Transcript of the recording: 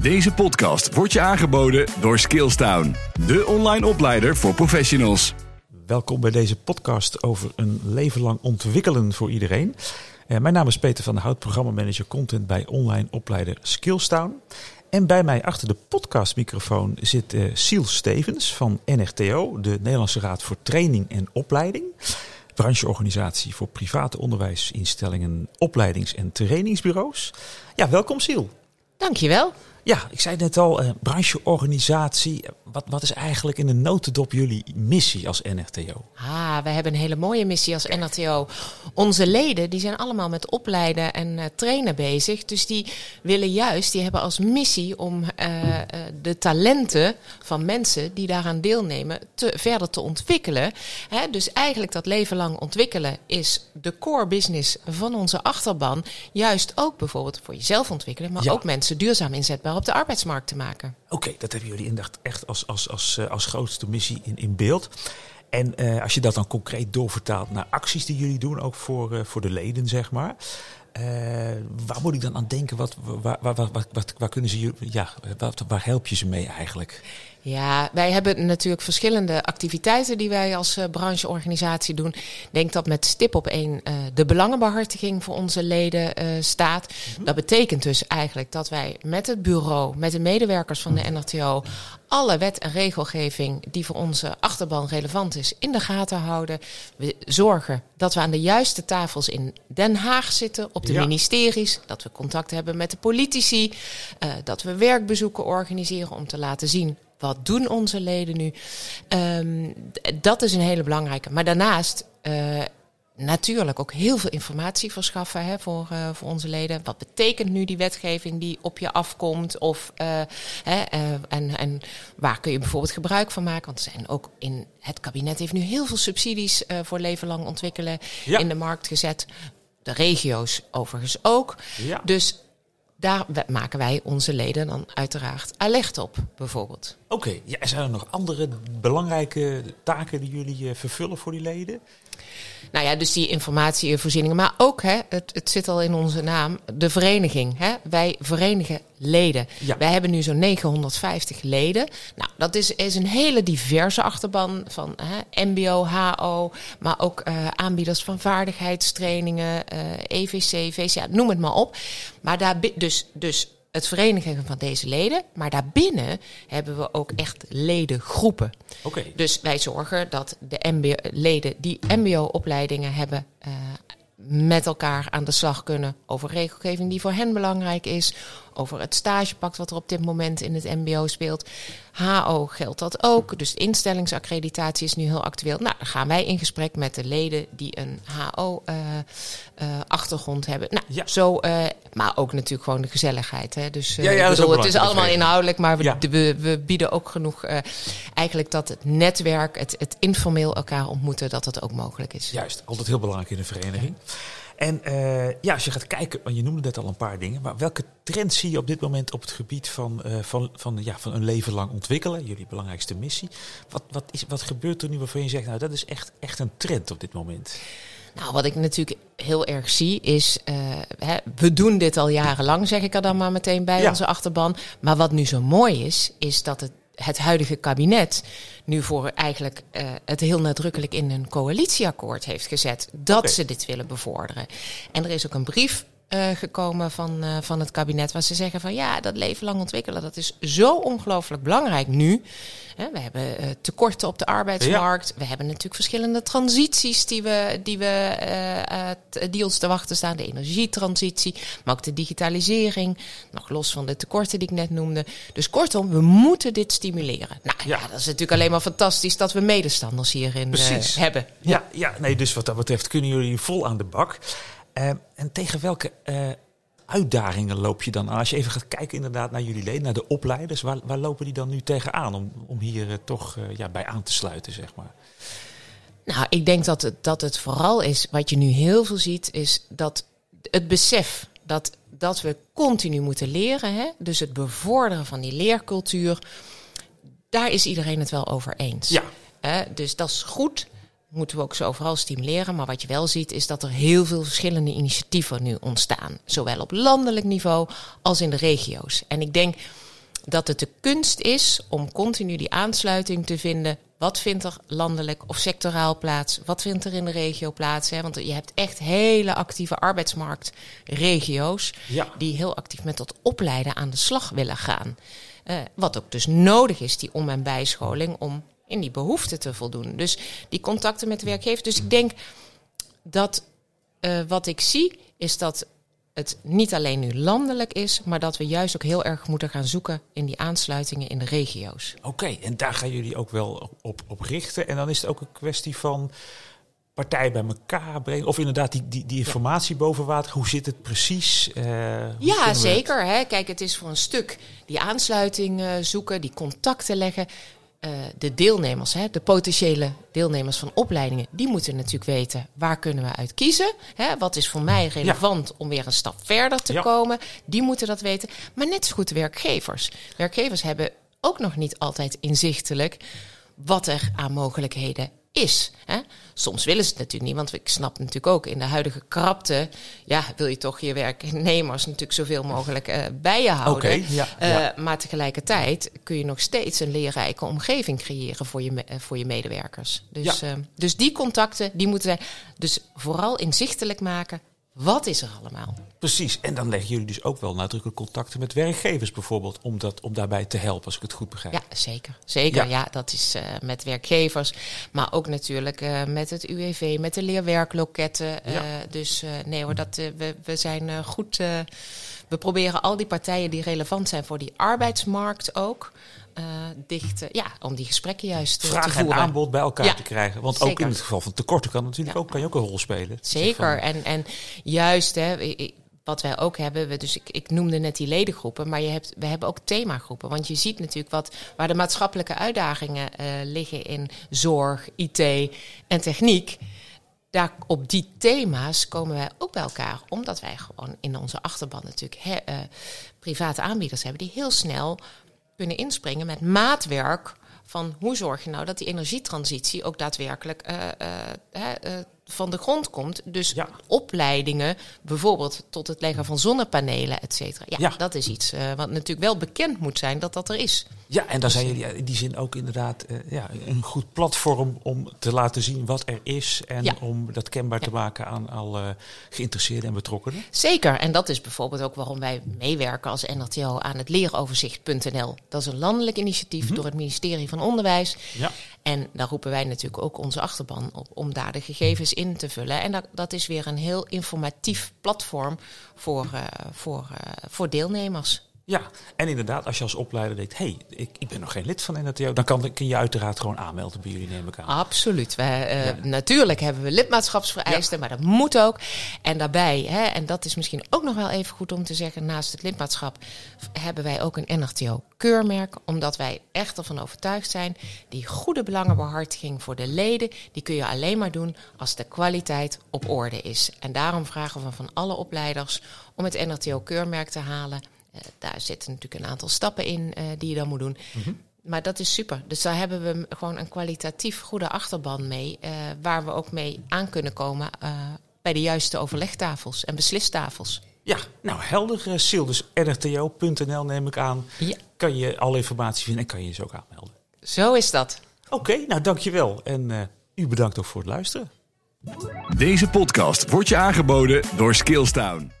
Deze podcast wordt je aangeboden door Skillstown, de online opleider voor professionals. Welkom bij deze podcast over een leven lang ontwikkelen voor iedereen. Eh, mijn naam is Peter van der Hout, programmamanager content bij online opleider Skillstown. En bij mij achter de podcastmicrofoon zit uh, Siel Stevens van NRTO, de Nederlandse Raad voor Training en Opleiding. Brancheorganisatie voor private onderwijsinstellingen, opleidings- en trainingsbureaus. Ja, welkom Siel. Dankjewel. Ja, ik zei net al, eh, brancheorganisatie. Wat, wat is eigenlijk in de notendop jullie missie als NRTO? Ah, wij hebben een hele mooie missie als NRTO. Onze leden die zijn allemaal met opleiden en uh, trainen bezig. Dus die willen juist, die hebben als missie om uh, de talenten van mensen die daaraan deelnemen te, verder te ontwikkelen. Hè, dus eigenlijk dat leven lang ontwikkelen is de core business van onze achterban. Juist ook bijvoorbeeld voor jezelf ontwikkelen, maar Ja. ook mensen duurzaam inzetbaar op de arbeidsmarkt te maken. Oké, dat hebben jullie inderdaad echt als, als, als, eh, als grootste missie in, in beeld. En eh, als je dat dan concreet doorvertaalt naar acties die jullie doen, ook voor, eh, voor de leden, zeg maar. Eh, waar moet ik dan aan denken? Wat, waar, waar, waar, waar, kunnen ze je, ja, waar help je ze mee eigenlijk? Ja, wij hebben natuurlijk verschillende activiteiten die wij als eh, brancheorganisatie doen. Ik denk dat met stip op één eh, de belangenbehartiging voor onze leden staat. Dat betekent dus eigenlijk dat wij met het bureau, met de medewerkers van de NRTO, alle wet en regelgeving die voor onze achterban relevant is, in de gaten houden. We zorgen dat we aan de juiste tafels in Den Haag zitten, op de Ja. ministeries, dat we contact hebben met de politici, eh, dat we werkbezoeken organiseren om te laten zien wat doen onze leden nu? D- dat is een hele belangrijke. Maar daarnaast eh, natuurlijk ook heel veel informatie verschaffen hè, voor, eh, voor onze leden. Wat betekent nu die wetgeving die op je afkomt? Of, eh, hè, eh, en, en waar kun je bijvoorbeeld gebruik van maken? Want er zijn ook in het kabinet heeft nu heel veel subsidies voor leven lang ontwikkelen Ja. in de markt gezet. De regio's overigens ook. Ja. Dus daar maken wij onze leden dan uiteraard alert op, bijvoorbeeld. Oké, ja, zijn er nog andere belangrijke taken die jullie eh, vervullen voor die leden? Nou ja, dus die informatievoorzieningen. Maar ook, hè, het, het zit al in onze naam, de vereniging. Hè? Wij verenigen leden. Ja. Wij hebben nu zo'n 950 leden. Nou, dat is, is een hele diverse achterban van hè, MBO, HO, maar ook eh, aanbieders van vaardigheidstrainingen, eh, EVC, VCA, noem het maar op. Maar daar, dus, dus het verenigen van deze leden. Maar daarbinnen hebben we ook echt ledengroepen. Oké, Dus wij zorgen dat de MBO leden die MBO-opleidingen hebben, eh, met elkaar aan de slag kunnen over regelgeving die voor hen belangrijk is, over het stagepact wat er op dit moment in het MBO speelt. HO geldt dat ook, dus instellingsaccreditatie is nu heel actueel. Nou, dan gaan wij in gesprek met de leden die een HO-achtergrond hebben. Nou, Ja. zo, eh, maar ook natuurlijk gewoon de gezelligheid. Hè? Dus eh, Ja, ja, is het is allemaal inhoudelijk, maar we, Ja. we, we bieden ook genoeg eh, eigenlijk dat het netwerk, het, het informeel elkaar ontmoeten, dat dat ook mogelijk is. juist. Altijd heel belangrijk in een vereniging. En eh, ja, als je gaat kijken, want je noemde net al een paar dingen, maar welke trends zie je op dit moment op het gebied van, van, van, ja, van een leven lang ontwikkelen? Jullie belangrijkste missie. Wat, wat, is, wat gebeurt er nu waarvan je zegt, nou dat is echt, echt een trend op dit moment? Nou, wat ik natuurlijk heel erg zie is, eh, hè, we doen dit al jarenlang, zeg ik er dan maar meteen bij Ja. onze achterban. Maar wat nu zo mooi is, is dat het, het huidige kabinet nu voor eigenlijk eh, het heel nadrukkelijk in een coalitieakkoord heeft gezet dat ze dit willen bevorderen. En er is ook een brief eh, gekomen van, eh, van het kabinet waar ze zeggen van ja, dat leven lang ontwikkelen, dat is zo ongelooflijk belangrijk nu. Hè, we hebben eh, tekorten op de arbeidsmarkt. We hebben natuurlijk verschillende transities die, we, die, we, die ons te wachten staan. De energietransitie, maar ook de digitalisering. Nog los van de tekorten die ik net noemde. Dus kortom, we moeten dit stimuleren. Nou ja, Ja. dat is natuurlijk alleen maar fantastisch dat we medestanders hierin hebben. Ja, ja, nee, dus wat dat betreft kunnen jullie vol aan de bak. Eh, en tegen welke eh, uitdagingen loop je dan aan? Als je even gaat kijken inderdaad naar jullie leden, naar de opleiders, waar, waar lopen die dan nu tegenaan om, om hier eh, toch ja, bij aan te sluiten, zeg maar? Nou, ik denk dat het, dat het vooral is, wat je nu heel veel ziet, is dat het besef dat, dat we continu moeten leren, hè? dus het bevorderen van die leercultuur, daar is iedereen het wel over eens. Ja. Dus dat is goed. Moeten we ook zo overal stimuleren. Maar wat je wel ziet is dat er heel veel verschillende initiatieven nu ontstaan. Zowel op landelijk niveau als in de regio's. En ik denk dat het de kunst is om continu die aansluiting te vinden. Wat vindt er landelijk of sectoraal plaats? Wat vindt er in de regio plaats? Hè? Want je hebt echt hele actieve arbeidsmarktregio's Ja. die heel actief met dat opleiden aan de slag willen gaan. Eh, wat ook dus nodig is, die om- en bijscholing, om in die behoeften te voldoen. Dus die contacten met de werkgevers. Dus ik denk dat eh, wat ik zie, is dat het niet alleen nu landelijk is, maar dat we juist ook heel erg moeten gaan zoeken in die aansluitingen in de regio's. Oké, en daar gaan jullie ook wel op, op richten. En dan is het ook een kwestie van partijen bij elkaar brengen. Of inderdaad die, die, die informatie boven water. Hoe zit het precies? Kunnen Ja, zeker. Hè. Kijk, het is voor een stuk die aansluiting eh, zoeken, die contacten leggen. Eh, de deelnemers, hè, de potentiële deelnemers van opleidingen, die moeten natuurlijk weten waar kunnen we uit kiezen. Hè, wat is voor mij relevant om weer een stap verder te Ja. komen. Die moeten dat weten. Maar net zo goed werkgevers. Werkgevers hebben ook nog niet altijd inzichtelijk wat er aan mogelijkheden is. Hè? Soms willen ze het natuurlijk niet, want ik snap natuurlijk ook in de huidige krapte, ja, wil je toch je werknemers natuurlijk zoveel mogelijk eh, bij je houden. Oké, ja, Eh. Maar tegelijkertijd kun je nog steeds een leerrijke omgeving creëren voor je, eh, voor je medewerkers. Dus, Ja. dus die contacten, die moeten zij dus vooral inzichtelijk maken. Wat is er allemaal? Precies. En dan leggen jullie dus ook wel nadrukkelijk contacten met werkgevers bijvoorbeeld. Om, dat, om daarbij te helpen, als ik het goed begrijp. Ja, zeker. Zeker, Ja. ja. dat is eh, met werkgevers. Maar ook natuurlijk eh, met het UWV, met de leerwerkloketten. eh, Ja. dus nee hoor, dat, we, we zijn goed... we proberen al die partijen die relevant zijn voor die arbeidsmarkt ook... eh, dicht, eh, ja, om die gesprekken juist eh, te en voeren. aanbod bij elkaar Ja, te krijgen. Want ook zeker. in het geval van tekorten kan natuurlijk Ja. ook, kan je ook een rol spelen. Zeker. Zeg En, en juist, hè, wat wij ook hebben, we, dus ik, ik noemde net die ledengroepen, maar je hebt, we hebben ook themagroepen. Want je ziet natuurlijk wat, waar de maatschappelijke uitdagingen eh, liggen in zorg, IT en techniek. Daar, op die thema's komen wij ook bij elkaar, omdat wij gewoon in onze achterban natuurlijk private aanbieders hebben die heel snel kunnen inspringen met maatwerk van hoe zorg je nou dat die energietransitie ook daadwerkelijk eh, eh, eh, van de grond komt. Dus Ja. opleidingen, bijvoorbeeld tot het leggen van zonnepanelen, et cetera. Ja, Ja. dat is iets eh, wat natuurlijk wel bekend moet zijn dat dat er is. Ja, en dan zijn jullie in die zin ook inderdaad eh, ja, een goed platform om te laten zien wat er is. En Ja. om dat kenbaar te maken aan alle geïnteresseerden en betrokkenen. Zeker, en dat is bijvoorbeeld ook waarom wij meewerken als NRTO aan het leeroverzicht.nl. Dat is een landelijk initiatief door het ministerie van Onderwijs. Ja. En daar roepen wij natuurlijk ook onze achterban op om daar de gegevens in te vullen. En dat, dat is weer een heel informatief platform voor, eh, voor, eh, voor deelnemers. Ja, en inderdaad, als je als opleider denkt, hé, hey, ik, ik ben nog geen lid van NRTO, dan kan, kun je uiteraard gewoon aanmelden bij jullie, neem ik aan. Absoluut. Wij, eh, Ja. Natuurlijk hebben we lidmaatschapsvereisten, maar dat moet ook. En daarbij, hè, en dat is misschien ook nog wel even goed om te zeggen, naast het lidmaatschap hebben wij ook een NRTO-keurmerk, omdat wij echt ervan overtuigd zijn, die goede belangenbehartiging voor de leden, die kun je alleen maar doen als de kwaliteit op orde is. En daarom vragen we van alle opleiders om het NRTO-keurmerk te halen. Eh, daar zitten natuurlijk een aantal stappen in eh, die je dan moet doen. Maar dat is super. Dus daar hebben we gewoon een kwalitatief goede achterban mee. eh, waar we ook mee aan kunnen komen eh, bij de juiste overlegtafels en beslistafels. Ja, nou helder, Sil. Dus nrto.nl neem ik aan. Ja. Kan je alle informatie vinden en kan je je dus ook aanmelden. Zo is dat. Oké, nou dankjewel. En eh, u bedankt ook voor het luisteren. Deze podcast wordt je aangeboden door Skillstown.